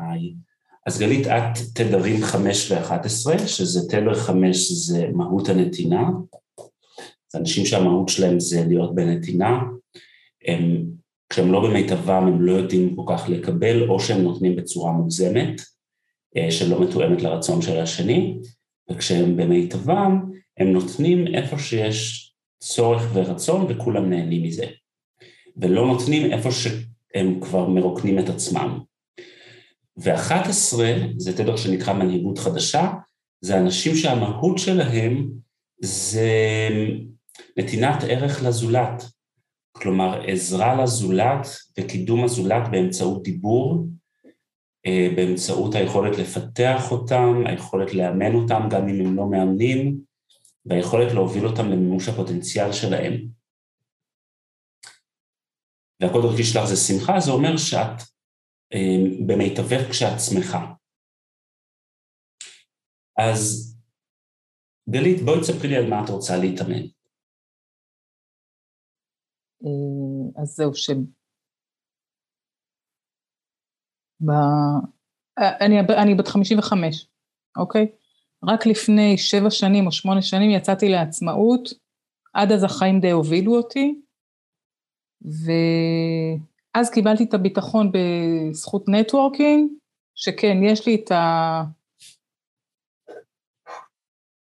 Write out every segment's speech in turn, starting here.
היי. אז גלית, את תדרים 5 ו-11, שזה תדר 5 זה מהות הנתינה. זה אנשים שהמהות שלהם זה להיות בנתינה. הם, כשהם לא במיטבם הם לא יודעים כל כך לקבל, או שהם נותנים בצורה מוגזמת, אה, שלא מתואמת לרצון של השני, וכשהם במיטבם הם נותנים איפה שיש צורך ורצון וכולם נהנים מזה. ולא נותנים איפה שהם כבר מרוקנים את עצמם. ואחת עשרה זה תדר שנקרא מנהיגות חדשה, זה אנשים שהמהות שלהם זה נתינת ערך לזולת, כלומר עזרה לזולת וקידום הזולת באמצעות דיבור, אה, באמצעות היכולת לפתח אותם, היכולת לאמן אותם גם אם הם לא מאמנים, והיכולת להוביל אותם למימוש הפוטנציאל שלהם. והכל דרכי שלך זה שמחה, זה אומר שאת במיטבך כשאת שמחה. אז גלית, בואי תספרי לי על מה את רוצה להתאמן. אה, אז זהו, ש... ב... אני, אני בת 55, אוקיי? רק לפני שבע שנים או שמונה שנים יצאתי לעצמאות, עד אז החיים די הובילו אותי, ואז קיבלתי את הביטחון בזכות נטוורקינג, שכן, יש לי את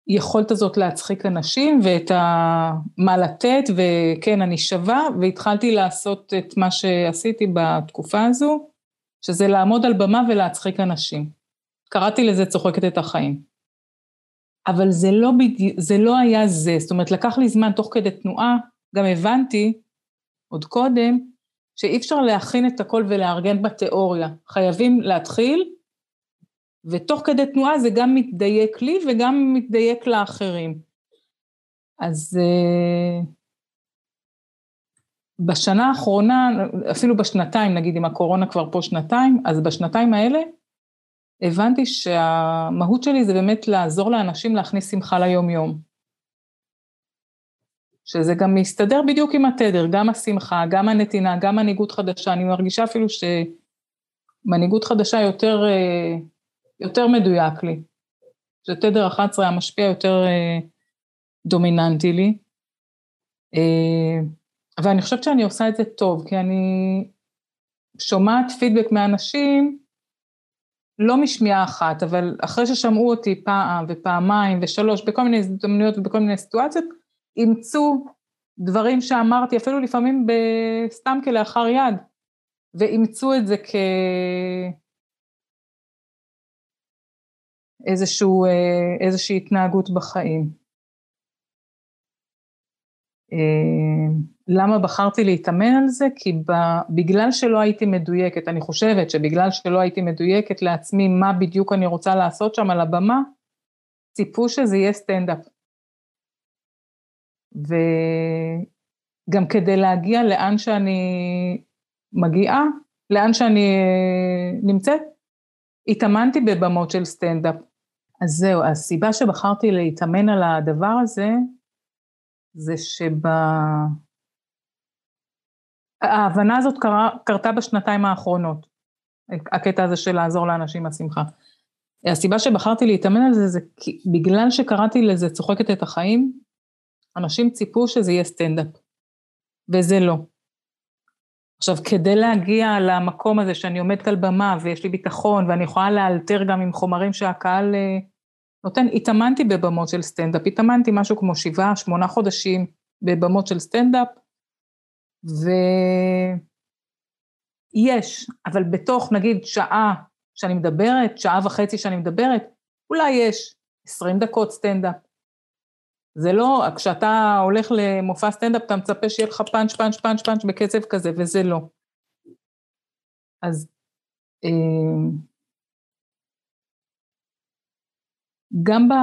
היכולת הזאת להצחיק אנשים ואת ה... מה לתת, וכן, אני שווה, והתחלתי לעשות את מה שעשיתי בתקופה הזו, שזה לעמוד על במה ולהצחיק אנשים. קראתי לזה צוחקת את החיים. אבל זה לא, בדי... זה לא היה זה, זאת אומרת, לקח לי זמן תוך כדי תנועה, גם הבנתי עוד קודם, שאי אפשר להכין את הכל ולארגן בתיאוריה. חייבים להתחיל, ותוך כדי תנועה זה גם מתדייק לי וגם מתדייק לאחרים. אז uh, בשנה האחרונה, אפילו בשנתיים, נגיד אם הקורונה כבר פה שנתיים, אז בשנתיים האלה הבנתי שהמהות שלי זה באמת לעזור לאנשים להכניס שמחה ליום-יום. שזה גם מסתדר בדיוק עם התדר, גם השמחה, גם הנתינה, גם מנהיגות חדשה, אני מרגישה אפילו שמנהיגות חדשה יותר, אה, יותר מדויק לי, שתדר 11 המשפיע יותר אה, דומיננטי לי, אה, ואני חושבת שאני עושה את זה טוב, כי אני שומעת פידבק מאנשים, לא משמיעה אחת, אבל אחרי ששמעו אותי פעם ופעמיים ושלוש, בכל מיני הזדמנויות ובכל מיני סיטואציות, אימצו דברים שאמרתי, אפילו לפעמים סתם כלאחר יד, ואימצו את זה כאיזשהו, אה, התנהגות בחיים. אה, למה בחרתי להתאמן על זה? כי בגלל שלא הייתי מדויקת, אני חושבת שבגלל שלא הייתי מדויקת לעצמי מה בדיוק אני רוצה לעשות שם על הבמה, ציפו שזה יהיה סטנדאפ. וגם כדי להגיע לאן שאני מגיעה, לאן שאני אה, נמצאת, התאמנתי בבמות של סטנדאפ. אז זהו, הסיבה שבחרתי להתאמן על הדבר הזה, זה שב... ההבנה הזאת קרה, קרתה בשנתיים האחרונות, הקטע הזה של לעזור לאנשים מהשמחה. הסיבה שבחרתי להתאמן על זה, זה בגלל שקראתי לזה צוחקת את החיים, אנשים ציפו שזה יהיה סטנדאפ, וזה לא. עכשיו, כדי להגיע למקום הזה שאני עומדת על במה ויש לי ביטחון ואני יכולה לאלתר גם עם חומרים שהקהל אה, נותן, התאמנתי בבמות של סטנדאפ, התאמנתי משהו כמו שבעה, שמונה חודשים בבמות של סטנדאפ, ויש, אבל בתוך נגיד שעה שאני מדברת, שעה וחצי שאני מדברת, אולי יש 20 דקות סטנדאפ, זה לא, כשאתה הולך למופע סטנדאפ, אתה מצפה שיהיה לך פאנץ', פאנץ', פאנץ', פאנץ' בקצב כזה, וזה לא. אז אה, גם ב...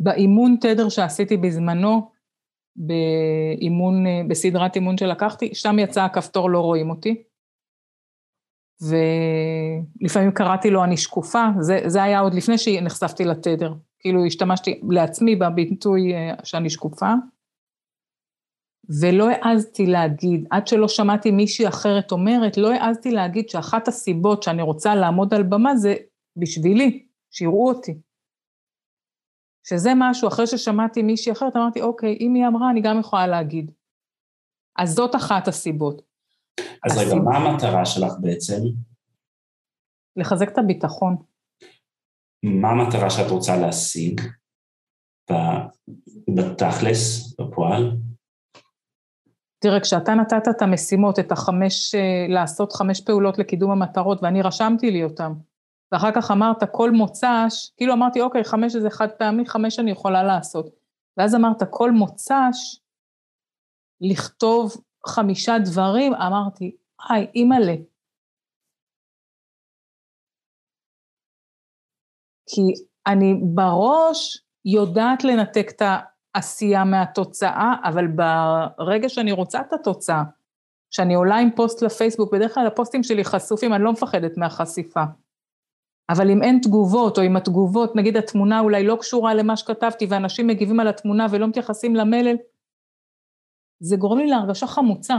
באימון תדר שעשיתי בזמנו, באימון, בסדרת אימון שלקחתי, שם יצא הכפתור לא רואים אותי. ולפעמים קראתי לו אני שקופה, זה, זה היה עוד לפני שנחשפתי לתדר. כאילו השתמשתי לעצמי בביטוי אה, שאני שקופה. ולא העזתי להגיד, עד שלא שמעתי מישהי אחרת אומרת, לא העזתי להגיד שאחת הסיבות שאני רוצה לעמוד על במה זה בשבילי, שיראו אותי. שזה משהו, אחרי ששמעתי מישהי אחרת, אמרתי, אוקיי, אם היא אמרה, אני גם יכולה להגיד. אז זאת אחת הסיבות. אז. רגע, מה המטרה שלך בעצם? לחזק את הביטחון. מה המטרה שאת רוצה להשיג בתכלס, בפועל? תראה, כשאתה נתת את המשימות, את החמש, אה, לעשות חמש פעולות לקידום המטרות, ואני רשמתי לי אותן, ואחר כך אמרת כל מוצ"ש, כאילו אמרתי, אוקיי, חמש זה חד פעמי, חמש אני יכולה לעשות. ואז אמרת כל מוצ"ש, לכתוב חמישה דברים, אמרתי, היי, אימא'לה. כי אני בראש יודעת לנתק את העשייה מהתוצאה, אבל ברגע שאני רוצה את התוצאה, כשאני עולה עם פוסט לפייסבוק, בדרך כלל הפוסטים שלי חשופים, אני לא מפחדת מהחשיפה. אבל אם אין תגובות, או אם התגובות, נגיד התמונה אולי לא קשורה למה שכתבתי, ואנשים מגיבים על התמונה ולא מתייחסים למלל, זה גורם לי להרגשה חמוצה.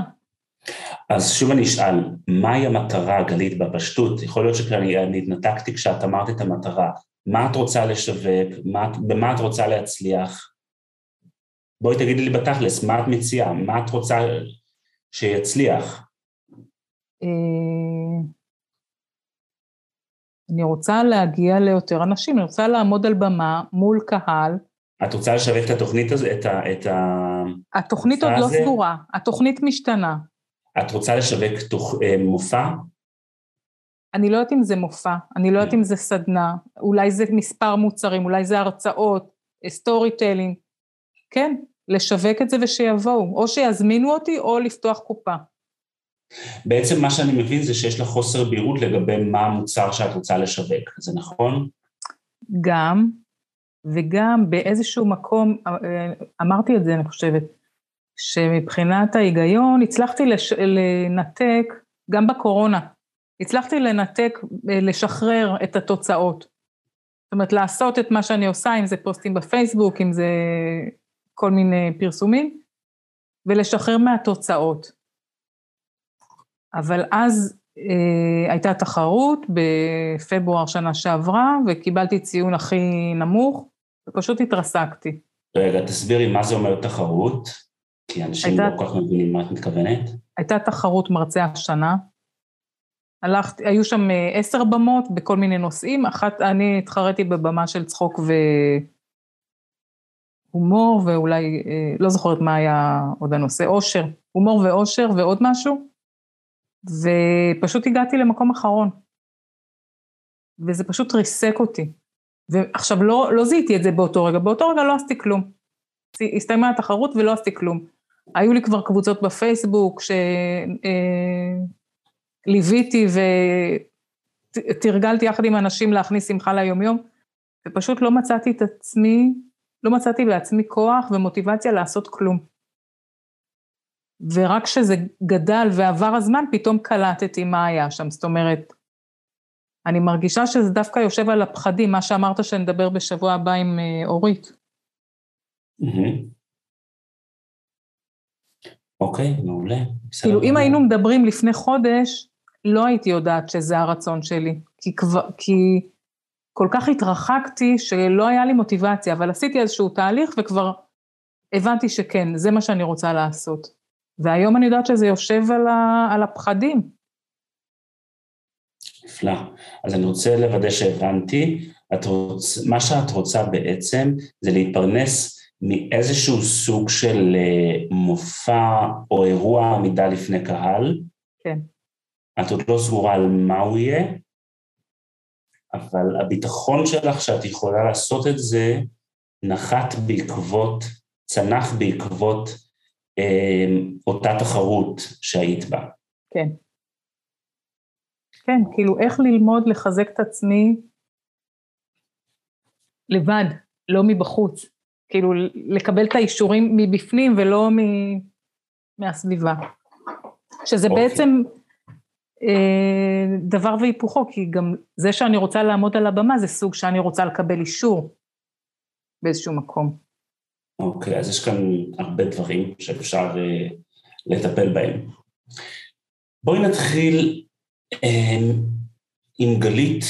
אז שוב אני אשאל, מהי המטרה, גלית, בפשטות? יכול להיות שאני התנתקתי כשאת אמרת את המטרה. מה את רוצה לשווק? מה, במה את רוצה להצליח? בואי תגידי לי בתכלס, מה את מציעה? מה את רוצה שיצליח? אה, אני רוצה להגיע ליותר אנשים, אני רוצה לעמוד על במה מול קהל. את רוצה לשווק את התוכנית הזאת, את ה... את ה... התוכנית עוד לא הזה? סגורה, התוכנית משתנה. את רוצה לשווק תוך, אה, מופע? אני לא יודעת אם זה מופע, אני לא יודעת אם זה סדנה, אולי זה מספר מוצרים, אולי זה הרצאות, storytelling. כן, לשווק את זה ושיבואו, או שיזמינו אותי או לפתוח קופה. בעצם מה שאני מבין זה שיש לך חוסר בהירות לגבי מה המוצר שאת רוצה לשווק, זה נכון? גם, וגם באיזשהו מקום, אמרתי את זה אני חושבת, שמבחינת ההיגיון הצלחתי לש... לנתק, גם בקורונה, הצלחתי לנתק, לשחרר את התוצאות. זאת אומרת, לעשות את מה שאני עושה, אם זה פוסטים בפייסבוק, אם זה כל מיני פרסומים, ולשחרר מהתוצאות. אבל אז אה, הייתה תחרות בפברואר שנה שעברה, וקיבלתי ציון הכי נמוך, ופשוט התרסקתי. רגע, תסבירי מה זה אומר תחרות, כי אנשים הייתה, לא כל כך מבינים מה את מתכוונת. הייתה תחרות מרצה השנה. הלכתי, היו שם אה, עשר במות בכל מיני נושאים, אחת, אני התחרתי בבמה של צחוק והומור, ואולי, אה, לא זוכרת מה היה עוד הנושא, אושר, הומור ואושר ועוד משהו. ופשוט הגעתי למקום אחרון. וזה פשוט ריסק אותי. ועכשיו, לא, לא זיהיתי את זה באותו רגע, באותו רגע לא עשיתי כלום. הסתיימה התחרות ולא עשיתי כלום. היו לי כבר קבוצות בפייסבוק שליוויתי אה, ותרגלתי יחד עם אנשים להכניס שמחה ליומיום, ופשוט לא מצאתי את עצמי, לא מצאתי בעצמי כוח ומוטיבציה לעשות כלום. ורק כשזה גדל ועבר הזמן, פתאום קלטתי מה היה שם. זאת אומרת, אני מרגישה שזה דווקא יושב על הפחדים, מה שאמרת שנדבר בשבוע הבא עם אה, אורית. אוקיי, מעולה. כאילו, אם היינו מדברים לפני חודש, לא הייתי יודעת שזה הרצון שלי, כי כבר, כי כל כך התרחקתי שלא היה לי מוטיבציה, אבל עשיתי איזשהו תהליך וכבר הבנתי שכן, זה מה שאני רוצה לעשות. והיום אני יודעת שזה יושב על, ה, על הפחדים. נפלא. אז אני רוצה לוודא שהבנתי, רוצ, מה שאת רוצה בעצם זה להתפרנס מאיזשהו סוג של אה, מופע או אירוע עמידה לפני קהל. כן. את עוד לא סגורה על מה הוא יהיה, אבל הביטחון שלך שאת יכולה לעשות את זה נחת בעקבות, צנח בעקבות אותה תחרות שהיית בה. כן. כן, כאילו איך ללמוד לחזק את עצמי לבד, לא מבחוץ. כאילו לקבל את האישורים מבפנים ולא מ... מהסביבה. שזה. אוקיי. בעצם אה, דבר והיפוכו, כי גם זה שאני רוצה לעמוד על הבמה זה סוג שאני רוצה לקבל אישור באיזשהו מקום. אוקיי, אז יש כאן הרבה דברים שאפשר אה, לטפל בהם. בואי נתחיל אה, עם גלית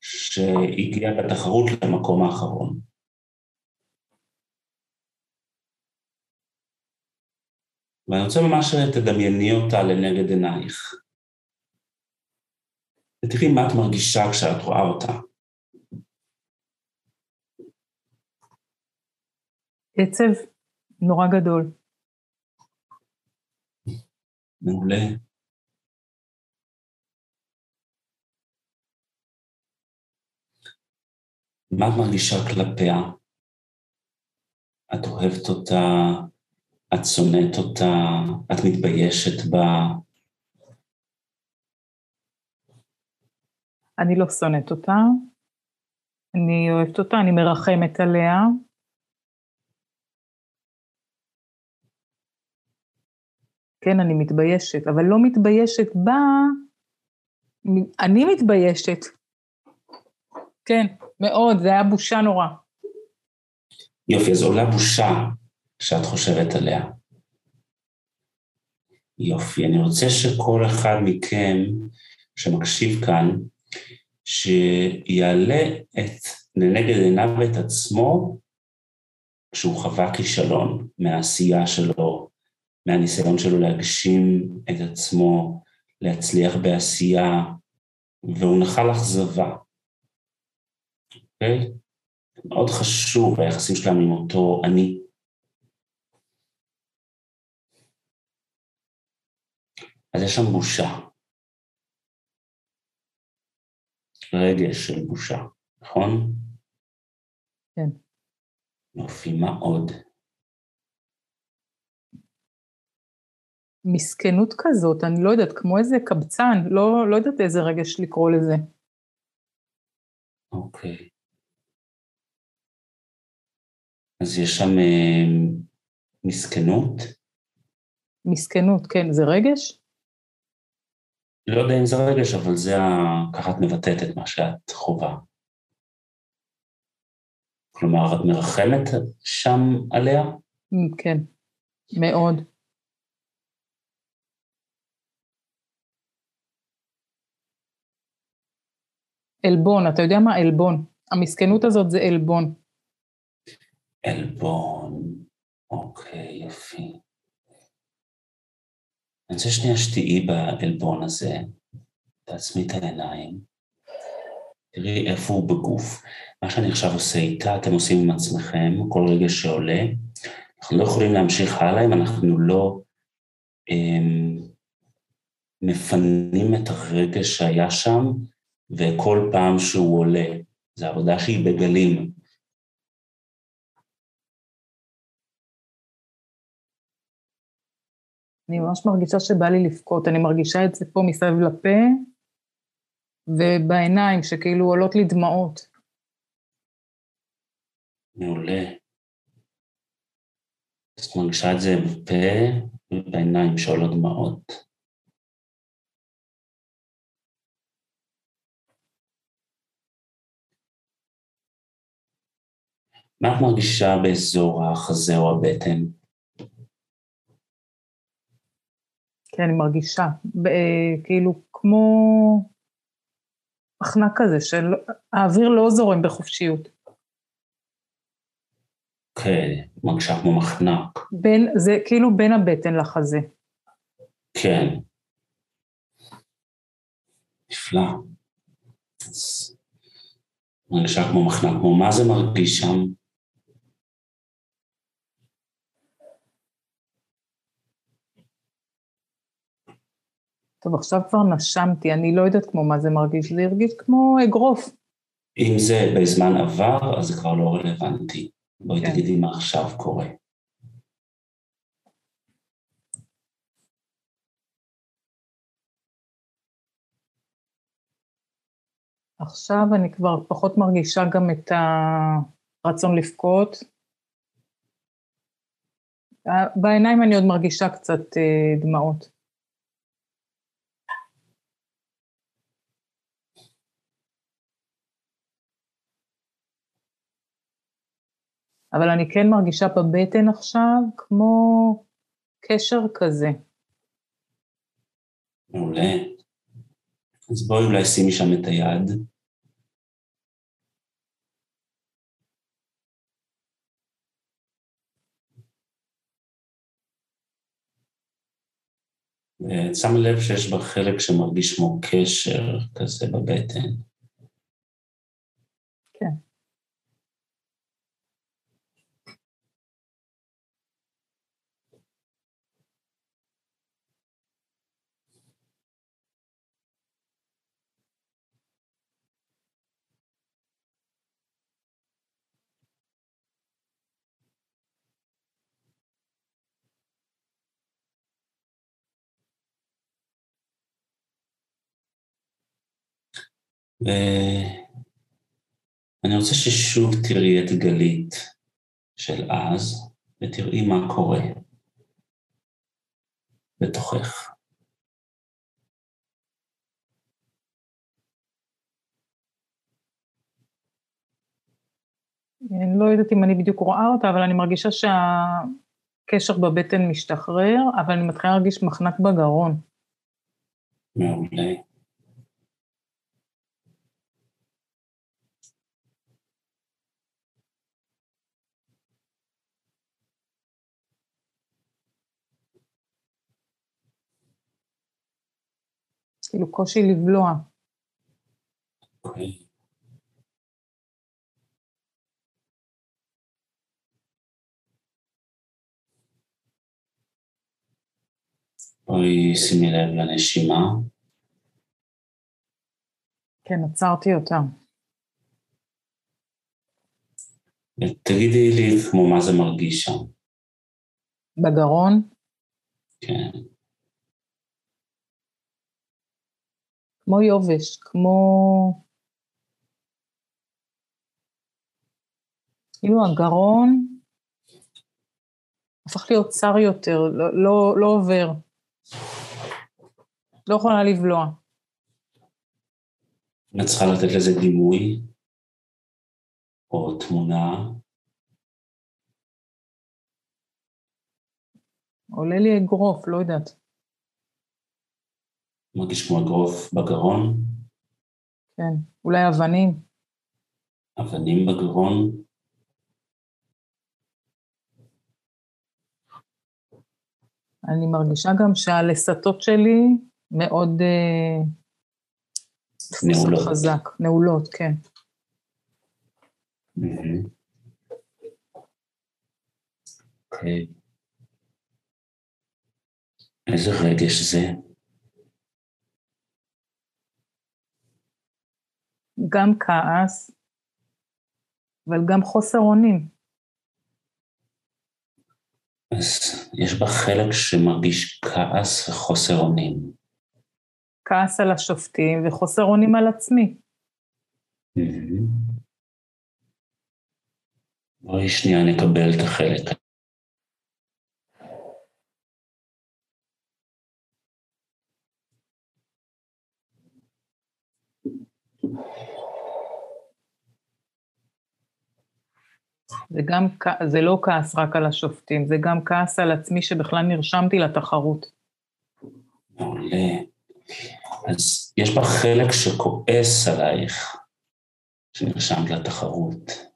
שהגיעה לתחרות למקום האחרון. ואני רוצה ממש שתדמייני אותה לנגד עינייך. ותראי מה את מרגישה כשאת רואה אותה. עצב נורא גדול. מעולה. מה את מרגישה כלפיה? את אוהבת אותה, את שונאת אותה, את מתביישת בה? אני לא שונאת אותה, אני אוהבת אותה, אני מרחמת עליה. כן, אני מתביישת, אבל לא מתביישת בה, אני מתביישת. כן, מאוד, זה היה בושה נורא. יופי, אז עולה בושה שאת חושבת עליה. יופי, אני רוצה שכל אחד מכם שמקשיב כאן, שיעלה את, לנגד עיניו את עצמו כשהוא חווה כישלון מהעשייה שלו, מהניסיון שלו להגשים את עצמו, להצליח בעשייה, והוא נחל אכזבה. אוקיי? מאוד חשוב היחסים שלנו עם אותו אני. אז יש שם בושה. רגש של בושה, נכון? כן. יופי, מה עוד? מסכנות כזאת, אני לא יודעת, כמו איזה קבצן, לא, לא יודעת איזה רגש לקרוא לזה. אוקיי. אז יש שם אה, מסכנות? מסכנות, כן, זה רגש? לא יודע אם זה רגש, אבל זה ה... ככה את מבטאת את מה שאת חווה. כלומר, את מרחמת שם עליה? כן, מאוד. עלבון, אתה יודע מה? עלבון. המסכנות הזאת זה עלבון. עלבון, אוקיי, יופי. אני רוצה שנייה שתהיי בעלבון הזה, תעצמי את העיניים, תראי איפה הוא בגוף. מה שאני עכשיו עושה איתה, אתם עושים עם עצמכם, כל רגע שעולה. אנחנו לא יכולים להמשיך הלאה אם אנחנו לא אמ, מפנים את הרגע שהיה שם, וכל פעם שהוא עולה, זו עבודה שהיא בגלים. אני ממש מרגישה שבא לי לבכות, אני מרגישה את זה פה מסביב לפה, ובעיניים, שכאילו עולות לי דמעות. מעולה. אז את מרגישה את זה בפה ובעיניים שעולות דמעות. מה את מרגישה באזור החזה או הבטן? כן, אני מרגישה, כאילו כמו מחנק כזה, שהאוויר לא זורם בחופשיות. כן, מרגישה כמו מחנק. בין, זה כאילו בין הבטן לחזה. כן. נפלא. מרגישה כמו מחנק, כמו מה זה מרגיש שם? טוב, עכשיו כבר נשמתי, אני לא יודעת כמו מה זה מרגיש, זה הרגיש כמו אגרוף. אם זה בזמן עבר, אז זה כבר לא רלוונטי. בואי כן. תגידי מה עכשיו קורה. עכשיו אני כבר פחות מרגישה גם את הרצון לבכות. בעיניים אני עוד מרגישה קצת אה, דמעות. אבל אני כן מרגישה בבטן עכשיו כמו קשר כזה. מעולה. אז בואי אולי שימי שם את היד. ושמה לב שיש בה חלק שמרגיש כמו קשר כזה בבטן. ואני רוצה ששוב תראי את גלית של אז, ותראי מה קורה בתוכך. אני לא יודעת אם אני בדיוק רואה אותה, אבל אני מרגישה שהקשר בבטן משתחרר, אבל אני מתחילה להרגיש מחנק בגרון. מעולה. כאילו קושי לבלוע. בואי שימי לב לנשימה. כן, עצרתי אותה. תגידי לי כמו מה זה מרגיש שם. בגרון? כן. כמו יובש, כמו... כאילו הגרון הפך להיות צר יותר, לא, לא, לא עובר. לא יכולה לבלוע. את צריכה לתת לזה דימוי או תמונה. עולה לי אגרוף, לא יודעת. מרגיש כמו אגרוף בגרון. כן, אולי אבנים. אבנים בגרון. אני מרגישה גם שהלסתות שלי מאוד אה, נעולות. חזק, נעולות, כן. אוקיי. איזה רגש זה? גם כעס, אבל גם חוסר אונים. אז יש בה חלק שמרגיש כעס וחוסר אונים. כעס על השופטים וחוסר אונים על עצמי. בואי שנייה נקבל את החלק זה גם, זה לא כעס רק על השופטים, זה גם כעס על עצמי שבכלל נרשמתי לתחרות. מעולה. אז יש בה חלק שכועס עלייך, שנרשמת לתחרות.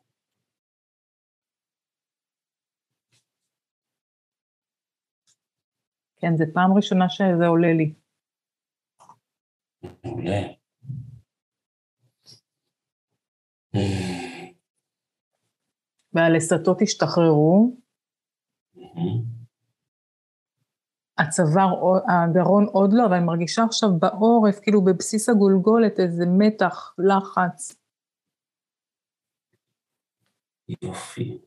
כן, זו פעם ראשונה שזה עולה לי. מעולה. והלסתות השתחררו. הצוואר, הגרון עוד לא, אבל אני מרגישה עכשיו בעורף, כאילו בבסיס הגולגולת, איזה מתח, לחץ. יופי.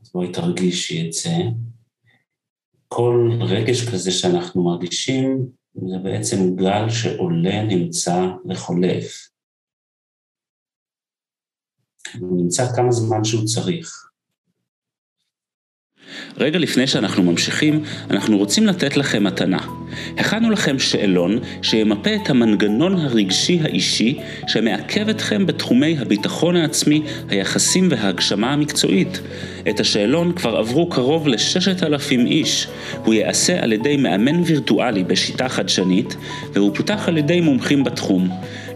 אז בואי תרגישי את זה. כל רגש כזה שאנחנו מרגישים, זה בעצם גל שעולה, נמצא וחולף. הוא נמצא כמה זמן שהוא צריך. רגע לפני שאנחנו ממשיכים, אנחנו רוצים לתת לכם מתנה. הכנו לכם שאלון שימפה את המנגנון הרגשי האישי שמעכב אתכם בתחומי הביטחון העצמי, היחסים וההגשמה המקצועית. את השאלון כבר עברו קרוב לששת אלפים איש. הוא ייעשה על ידי מאמן וירטואלי בשיטה חדשנית, והוא פותח על ידי מומחים בתחום.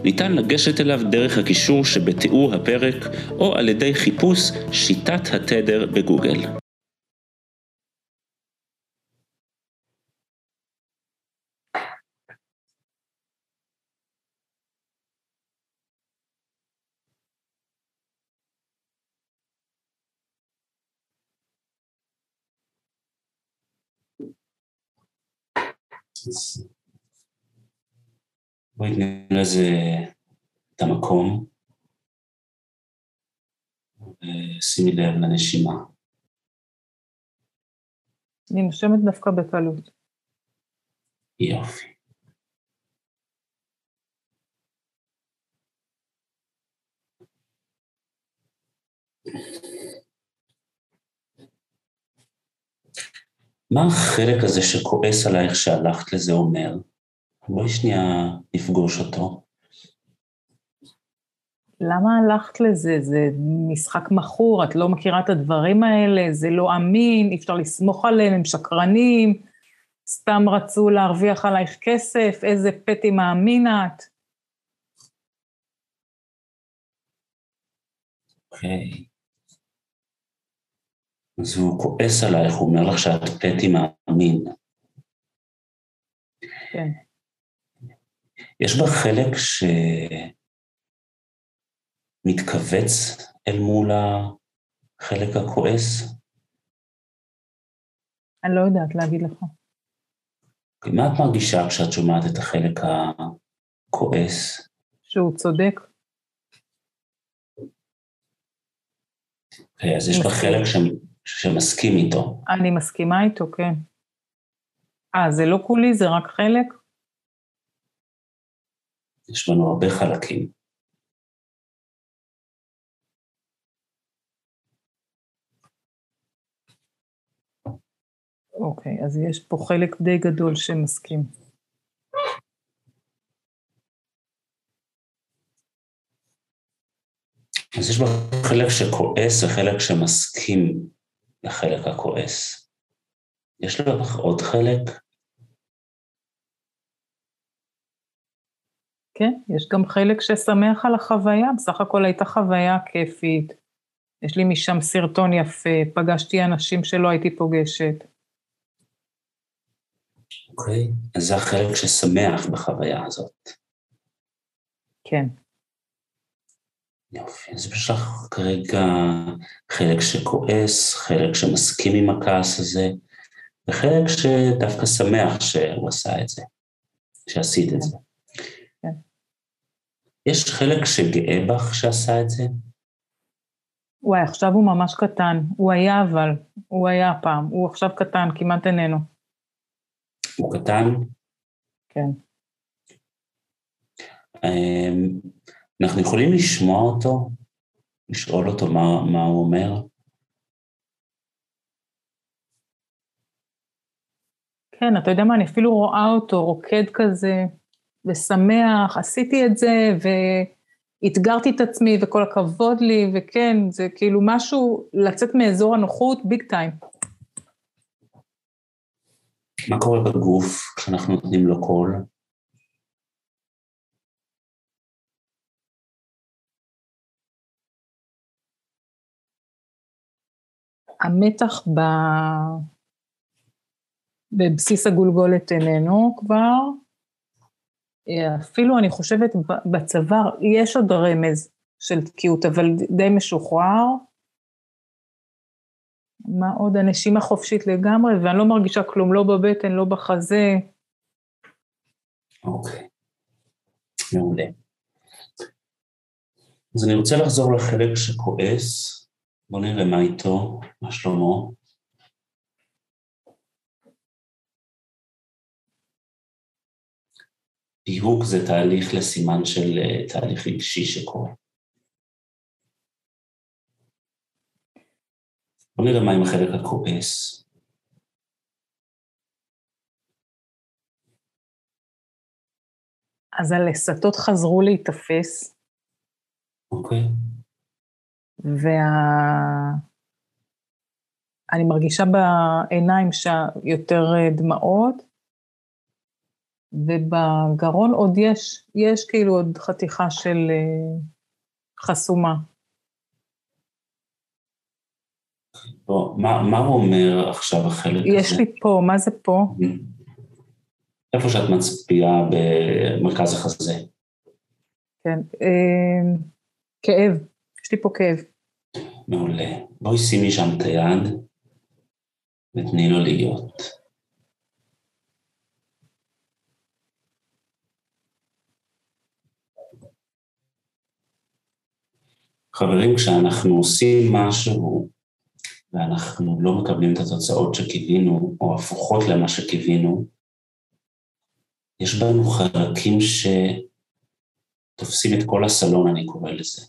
ניתן לגשת אליו דרך הקישור שבתיאור הפרק, או על ידי חיפוש שיטת התדר בגוגל. אז בואי ניתן לזה את המקום, ושימי לב לנשימה. אני נושמת דווקא בקלות. יופי. מה החלק הזה שכועס עלייך שהלכת לזה אומר? בואי שנייה נפגוש אותו. למה הלכת לזה? זה משחק מכור, את לא מכירה את הדברים האלה, זה לא אמין, אי אפשר לסמוך עליהם, הם שקרנים, סתם רצו להרוויח עלייך כסף, איזה פטי מאמין את. אוקיי. Okay. אז הוא כועס עלייך, הוא אומר לך שאת פטי מאמין. כן. יש בה חלק שמתכווץ אל מול החלק הכועס? אני לא יודעת להגיד לך. מה את מרגישה כשאת שומעת את החלק הכועס? שהוא צודק. Okay, אז יש בה חלק ש... שמסכים איתו. אני מסכימה איתו, כן. אה, זה לא כולי, זה רק חלק? יש לנו הרבה חלקים. אוקיי, אז יש פה חלק די גדול שמסכים. אז יש בה חלק שכועס וחלק שמסכים לחלק הכועס. יש לך עוד חלק? כן, יש גם חלק ששמח על החוויה, בסך הכל הייתה חוויה כיפית. יש לי משם סרטון יפה, פגשתי אנשים שלא הייתי פוגשת. אוקיי, okay. אז זה החלק ששמח בחוויה הזאת. כן. יופי, אז יש לך כרגע חלק שכועס, חלק שמסכים עם הכעס הזה, וחלק שדווקא שמח שהוא עשה את זה, שעשית את זה. יש חלק שגאה בך שעשה את זה? וואי, עכשיו הוא ממש קטן. הוא היה אבל, הוא היה פעם. הוא עכשיו קטן, כמעט איננו. הוא קטן? כן. אמ, אנחנו יכולים לשמוע אותו? לשאול אותו מה, מה הוא אומר? כן, אתה יודע מה, אני אפילו רואה אותו רוקד כזה, ושמח, עשיתי את זה, ואתגרתי את עצמי, וכל הכבוד לי, וכן, זה כאילו משהו, לצאת מאזור הנוחות, ביג טיים. מה קורה בגוף כשאנחנו נותנים לו קול? המתח ב... בבסיס הגולגולת איננו כבר. אפילו אני חושבת בצוואר יש עוד רמז של תקיעות, אבל די משוחרר. מה עוד? הנשימה חופשית לגמרי, ואני לא מרגישה כלום, לא בבטן, לא בחזה. אוקיי, מעולה. אז אני רוצה לחזור לחלק שכועס. בוא נראה מה איתו, מה שלמה. פיהוק זה תהליך לסימן של אה, תהליך רגשי שקורה. בוא נראה מה עם החלק הכועס. אז הלסתות חזרו להיתפס, אוקיי? וה... אני מרגישה בעיניים יותר אה, דמעות, ובגרון עוד יש, יש כאילו עוד חתיכה של אה, חסומה. מה, מה הוא אומר עכשיו החלק יש הזה? יש לי פה, מה זה פה? איפה שאת מצביעה במרכז החזה? כן, אה, כאב, יש לי פה כאב. מעולה. בואי שימי שם את היד ותני לו להיות. חברים, כשאנחנו עושים משהו ואנחנו לא מקבלים את התוצאות שקיווינו, או הפוכות למה שקיווינו, יש בנו חלקים שתופסים את כל הסלון, אני קורא לזה.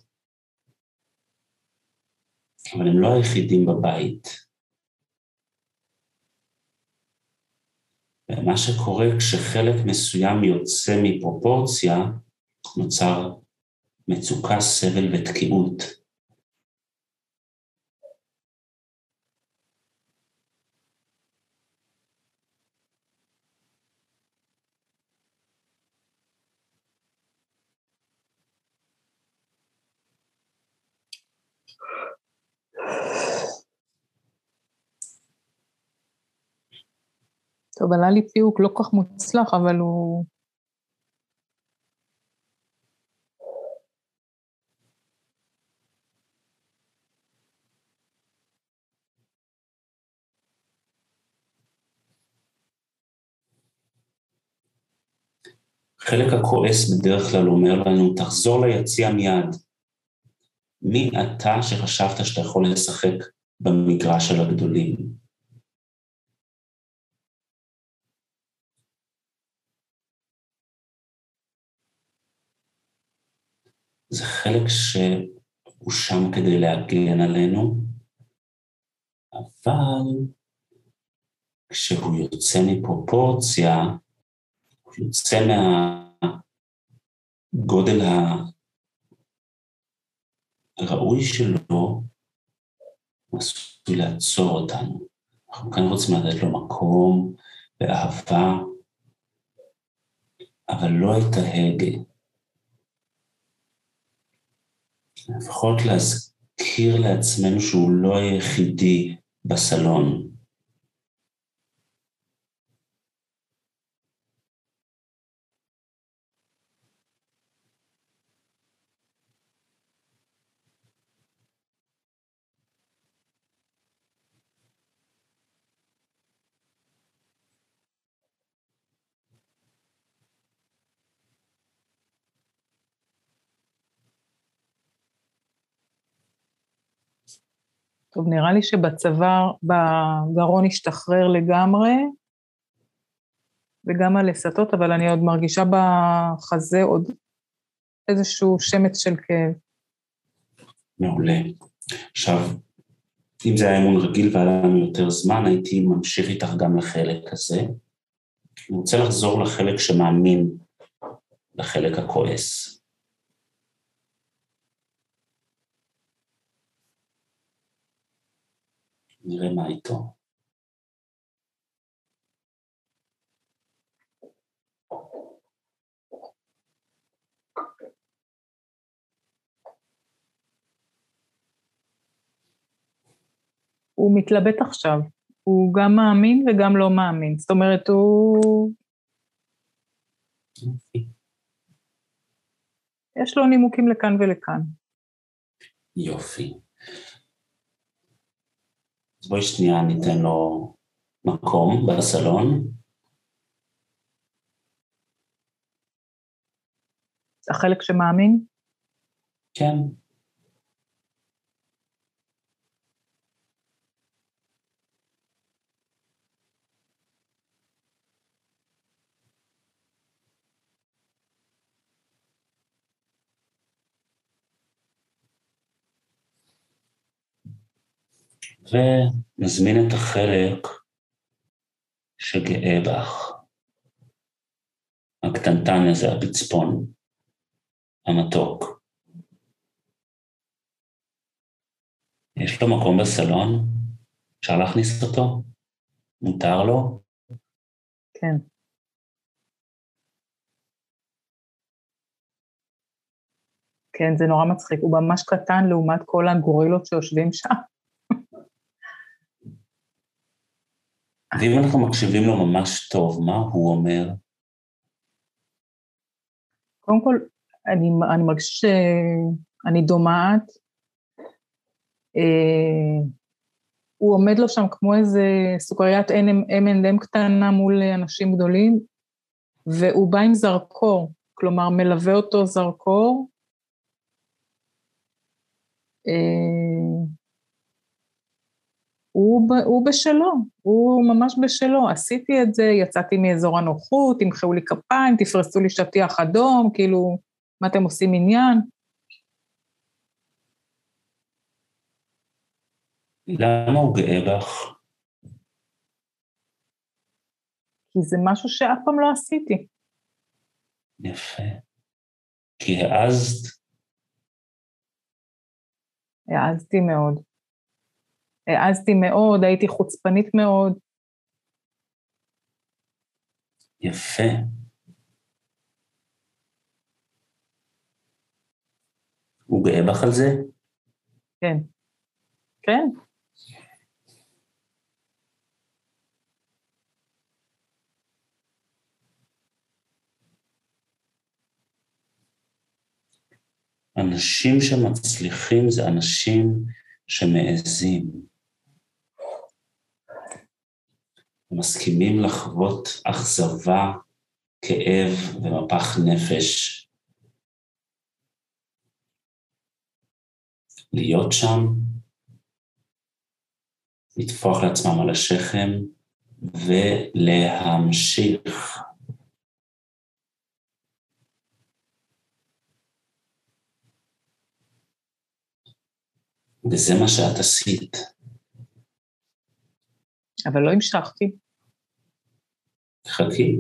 אבל הם לא היחידים בבית. ומה שקורה כשחלק מסוים יוצא מפרופורציה, נוצר מצוקה, סבל ותקיעות. טוב, עלה לי פיוק לא כל כך מוצלח, אבל הוא... חלק הכועס בדרך כלל אומר לנו, תחזור ליציע מיד. מי אתה שחשבת שאתה יכול לשחק במגרש של הגדולים? זה חלק שהוא שם כדי להגן עלינו, אבל כשהוא יוצא מפרופורציה, יוצא מהגודל הראוי שלו, הוא עשוי לעצור אותנו. אנחנו כאן רוצים לתת לו מקום ואהבה, אבל לא את ההגה. לפחות להזכיר לעצמנו שהוא לא היחידי בסלון. טוב, נראה לי שבצוואר, בגרון השתחרר לגמרי, וגם הלסתות, אבל אני עוד מרגישה בחזה עוד איזשהו שמץ של כאב. מעולה. עכשיו, אם זה היה אמון רגיל והיה לנו יותר זמן, הייתי ממשיך איתך גם לחלק הזה. אני רוצה לחזור לחלק שמאמין לחלק הכועס. נראה מה איתו. הוא מתלבט עכשיו, הוא גם מאמין וגם לא מאמין, זאת אומרת, הוא... יש לו נימוקים לכאן ולכאן. יופי. אז בואי שנייה ניתן לו מקום בסלון. החלק שמאמין? כן. ונזמין את החלק שגאה בך. הקטנטן הזה, הפצפון, המתוק. יש לו מקום בסלון? אפשר להכניס אותו? מותר לו? כן. כן, זה נורא מצחיק, הוא ממש קטן לעומת כל הגורילות שיושבים שם. ואם אנחנו מקשיבים לו ממש טוב, מה הוא אומר? קודם כל, אני, אני מרגיש שאני דומעת. אה, הוא עומד לו שם כמו איזה סוכריית M&M קטנה מול אנשים גדולים, והוא בא עם זרקור, כלומר מלווה אותו זרקור. אה, הוא, הוא בשלו, הוא ממש בשלו. עשיתי את זה, יצאתי מאזור הנוחות, תמחאו לי כפיים, תפרסו לי שטיח אדום, כאילו, מה אתם עושים עניין? למה הוא גאה בך? כי זה משהו שאף פעם לא עשיתי. יפה. כי העזת? העזתי מאוד. העזתי מאוד, הייתי חוצפנית מאוד. יפה. הוא גאה בך על זה? כן. כן. אנשים שמצליחים זה אנשים שמעזים. מסכימים לחוות אכזבה, כאב ומפח נפש. להיות שם, לטפוח לעצמם על השכם ולהמשיך. וזה מה שאת עשית. אבל לא המשכתי. חכי.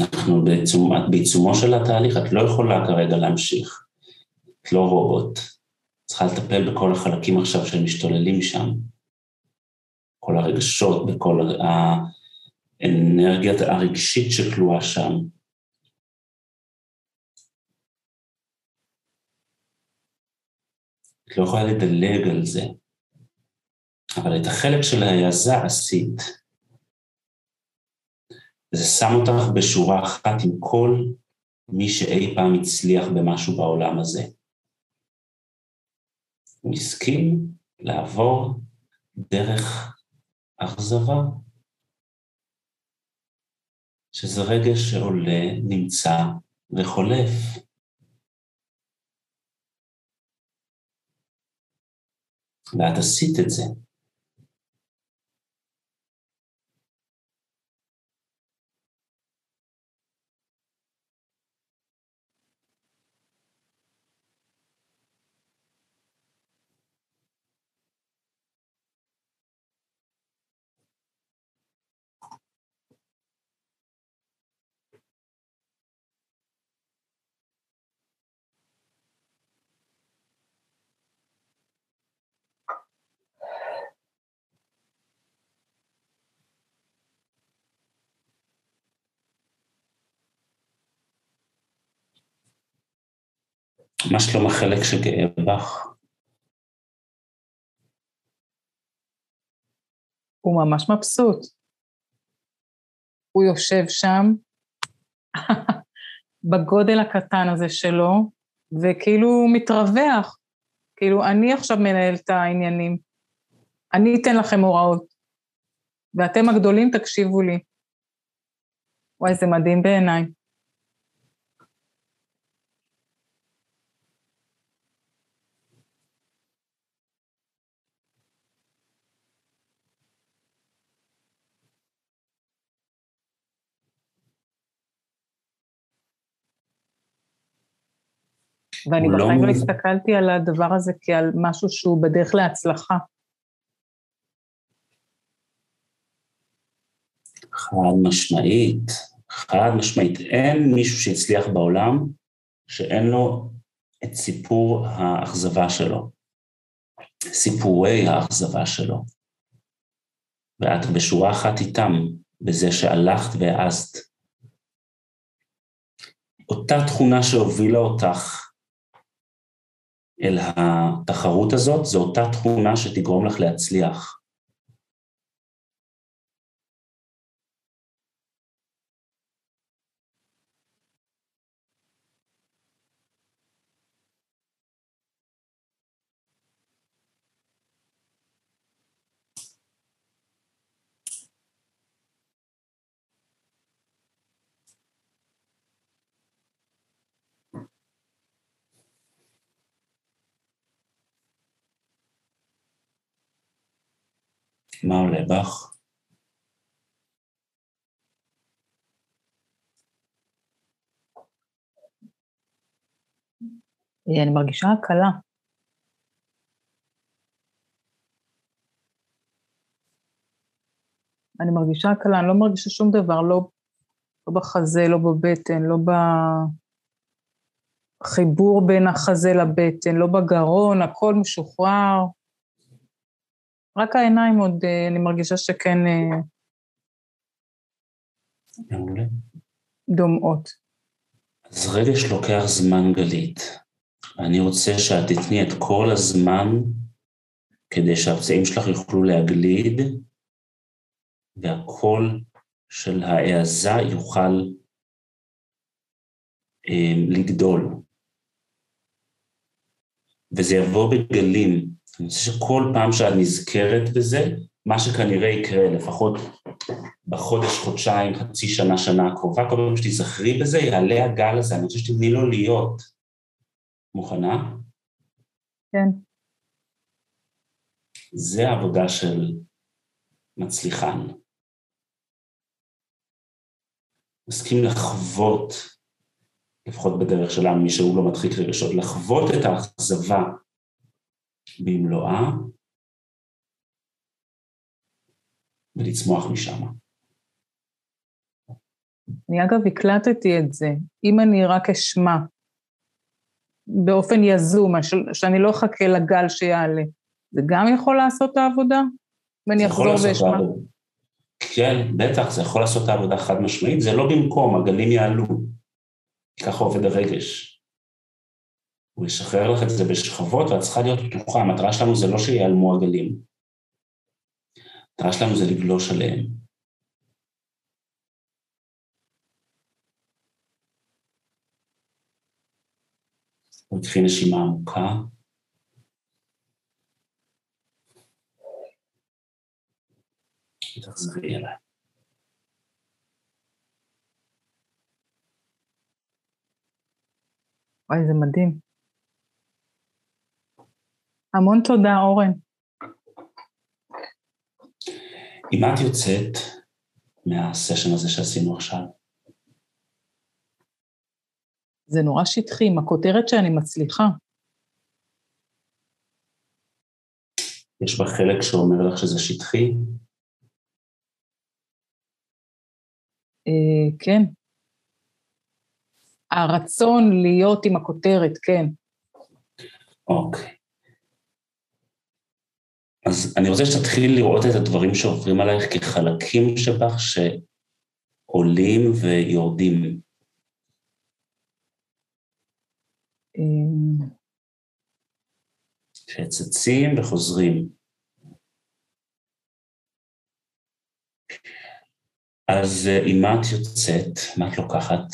אנחנו בעצום, את בעיצומו של התהליך, את לא יכולה כרגע להמשיך. את לא רובוט. צריכה לטפל בכל החלקים עכשיו שמשתוללים שם. כל הרגשות, בכל האנרגיה הרגשית שכלואה שם. את לא יכולה לדלג על זה. אבל את החלק של ההעזה עשית. זה שם אותך בשורה אחת עם כל מי שאי פעם הצליח במשהו בעולם הזה. הוא הסכים לעבור דרך אכזבה, שזה רגש שעולה, נמצא וחולף. ואת עשית את זה. מה שלום החלק שגאה בך? הוא ממש מבסוט. הוא יושב שם, בגודל הקטן הזה שלו, וכאילו מתרווח. כאילו, אני עכשיו מנהל את העניינים. אני אתן לכם הוראות, ואתם הגדולים תקשיבו לי. וואי, זה מדהים בעיניי. ואני בחיים לא הסתכלתי על הדבר הזה כעל משהו שהוא בדרך להצלחה. חד משמעית, חד משמעית. אין מישהו שהצליח בעולם שאין לו את סיפור האכזבה שלו, סיפורי האכזבה שלו. ואת בשורה אחת איתם, בזה שהלכת והעזת. אותה תכונה שהובילה אותך אל התחרות הזאת, זו אותה תכונה שתגרום לך להצליח. מה עולה בך? אני מרגישה הקלה. אני מרגישה הקלה, אני לא מרגישה שום דבר, לא, לא בחזה, לא בבטן, לא בחיבור בין החזה לבטן, לא בגרון, הכל משוחרר. רק העיניים עוד, אה, אני מרגישה שכן אה, מעולה. דומעות. אז רגש לוקח זמן גלית. אני רוצה שאת תתני את כל הזמן כדי שהפצעים שלך יוכלו להגליד, והקול של ההעזה יוכל אה, לגדול. וזה יבוא בגלים. אני רוצה שכל פעם שאת נזכרת בזה, מה שכנראה יקרה, לפחות בחודש, חודשיים, חצי שנה, שנה הקרובה, כל פעם שתיזכרי בזה, יעלה הגל הזה, אני רוצה שתתני לו להיות. מוכנה? כן. זה העבודה של מצליחן. מסכים לחוות, לפחות בדרך שלנו, מי שהוא לא מדחיק רגשות, לחוות את האכזבה במלואה ולצמוח משם. אני אגב הקלטתי את זה. אם אני רק אשמע באופן יזום, שאני לא אחכה לגל שיעלה, זה גם יכול לעשות את העבודה? ואני אחזור ואשמע. כן, בטח, זה יכול לעשות את העבודה חד משמעית, זה לא במקום, הגלים יעלו. ככה עובד הרגש. הוא ישחרר לך את זה בשכבות, ואת צריכה להיות פתוחה. המטרה שלנו זה לא שיעלמו הגלים. המטרה שלנו זה לגלוש עליהם. תקחי נשימה עמוקה. ותחזרי אליי. וואי, זה מדהים. המון תודה, אורן. אם את יוצאת מהסשן הזה שעשינו עכשיו, זה נורא שטחי, עם הכותרת שאני מצליחה. יש בה חלק שאומר לך שזה שטחי, אה, כן. הרצון להיות עם הכותרת, כן. אוקיי. אז אני רוצה שתתחילי לראות את הדברים שעוברים עלייך כחלקים שבך שעולים ויורדים. שצצים וחוזרים. אז אה, עם מה את יוצאת? מה את לוקחת?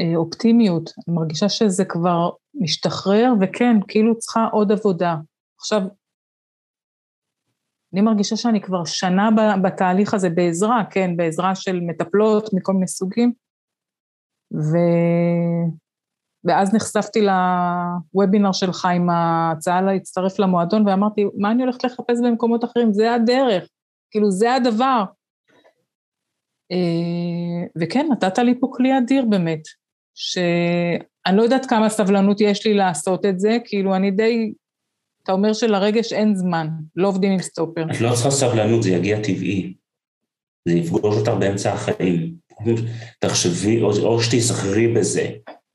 אה, אופטימיות. אני מרגישה שזה כבר משתחרר, וכן, כאילו צריכה עוד עבודה. עכשיו, אני מרגישה שאני כבר שנה בתהליך הזה בעזרה, כן, בעזרה של מטפלות מכל מיני סוגים, ו... ואז נחשפתי לוובינר שלך עם ההצעה להצטרף למועדון, ואמרתי, מה אני הולכת לחפש במקומות אחרים? זה הדרך, כאילו, זה הדבר. אה, וכן, נתת לי פה כלי אדיר באמת. שאני לא יודעת כמה סבלנות יש לי לעשות את זה, כאילו אני די, אתה אומר שלרגש אין זמן, לא עובדים עם סטופר. את לא צריכה סבלנות, זה יגיע טבעי. זה יפגוש אותך באמצע החיים. תחשבי, או, או שתיזכרי בזה,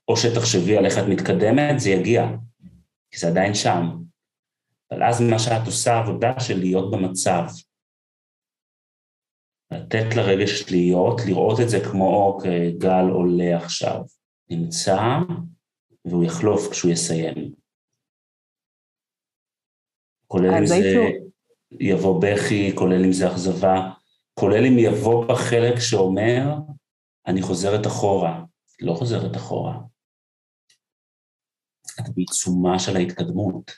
או שתחשבי על איך את מתקדמת, זה יגיע. כי זה עדיין שם. אבל אז מה שאת עושה, עבודה של להיות במצב. לתת לרגש להיות, לראות את זה כמו גל עולה עכשיו. נמצא, והוא יחלוף כשהוא יסיים. כולל אם זה יבוא בכי, כולל אם זה אכזבה, כולל אם יבוא בחלק שאומר, אני חוזרת אחורה. לא חוזרת אחורה. את בעיצומה של ההתקדמות.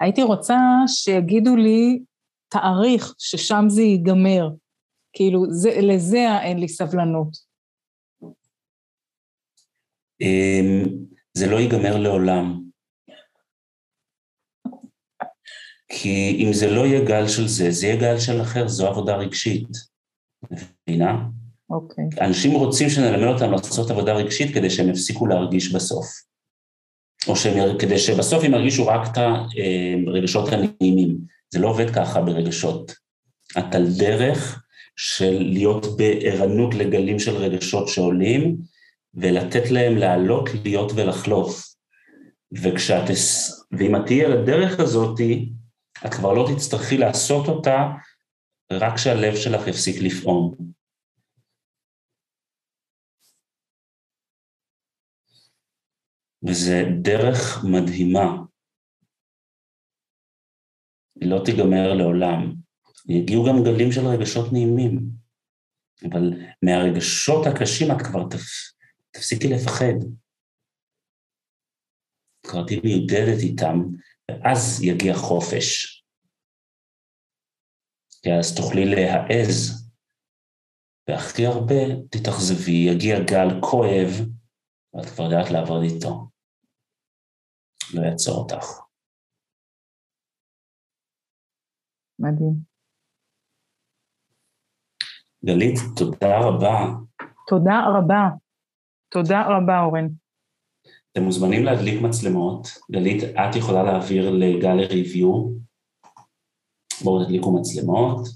הייתי רוצה שיגידו לי תאריך ששם זה ייגמר. כאילו, זה, לזה אין לי סבלנות. אמ, זה לא ייגמר לעולם. כי אם זה לא יהיה גל של זה, זה יהיה גל של אחר, זו עבודה רגשית. מבינה? אוקיי. Okay. אנשים רוצים שנלמד אותם לעשות עבודה רגשית כדי שהם יפסיקו להרגיש בסוף. או שהם, כדי שבסוף הם ירגישו רק את הרגשות הנעימים. זה לא עובד ככה ברגשות. את על דרך של להיות בערנות לגלים של רגשות שעולים, ולתת להם לעלות, להיות ולחלוף. וכשאת, ואם את תהיי על הדרך הזאתי, את כבר לא תצטרכי לעשות אותה רק כשהלב שלך יפסיק לפעום. וזה דרך מדהימה. היא לא תיגמר לעולם. יגיעו גם גלים של רגשות נעימים, אבל מהרגשות הקשים את כבר תפ... תפסיקי לפחד. כבר תהיי מיודדת איתם, ואז יגיע חופש. כי אז תוכלי להעז, והכי הרבה תתאכזבי, יגיע גל כואב, ואת כבר יודעת לעבוד איתו. לא יעצור אותך. מדהים. גלית, תודה רבה. תודה רבה. תודה רבה, אורן. אתם מוזמנים להדליק מצלמות. גלית, את יכולה להעביר לגל ריוויו. בואו תדליקו מצלמות,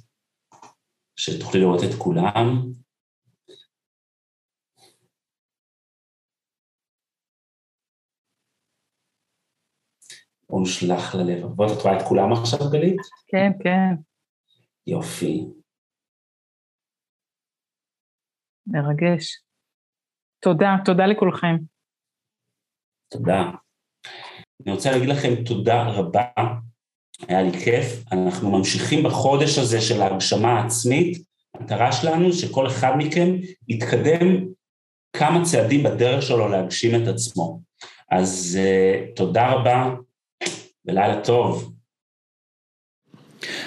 שתוכלי לראות את כולם. בואו נשלח ללב. בואו, את רואה את כולם עכשיו, גלית? כן, כן. יופי. מרגש. תודה, תודה לכולכם. תודה. אני רוצה להגיד לכם תודה רבה, היה לי כיף. אנחנו ממשיכים בחודש הזה של ההגשמה העצמית. המטרה שלנו שכל אחד מכם יתקדם כמה צעדים בדרך שלו להגשים את עצמו. אז uh, תודה רבה ולילה טוב.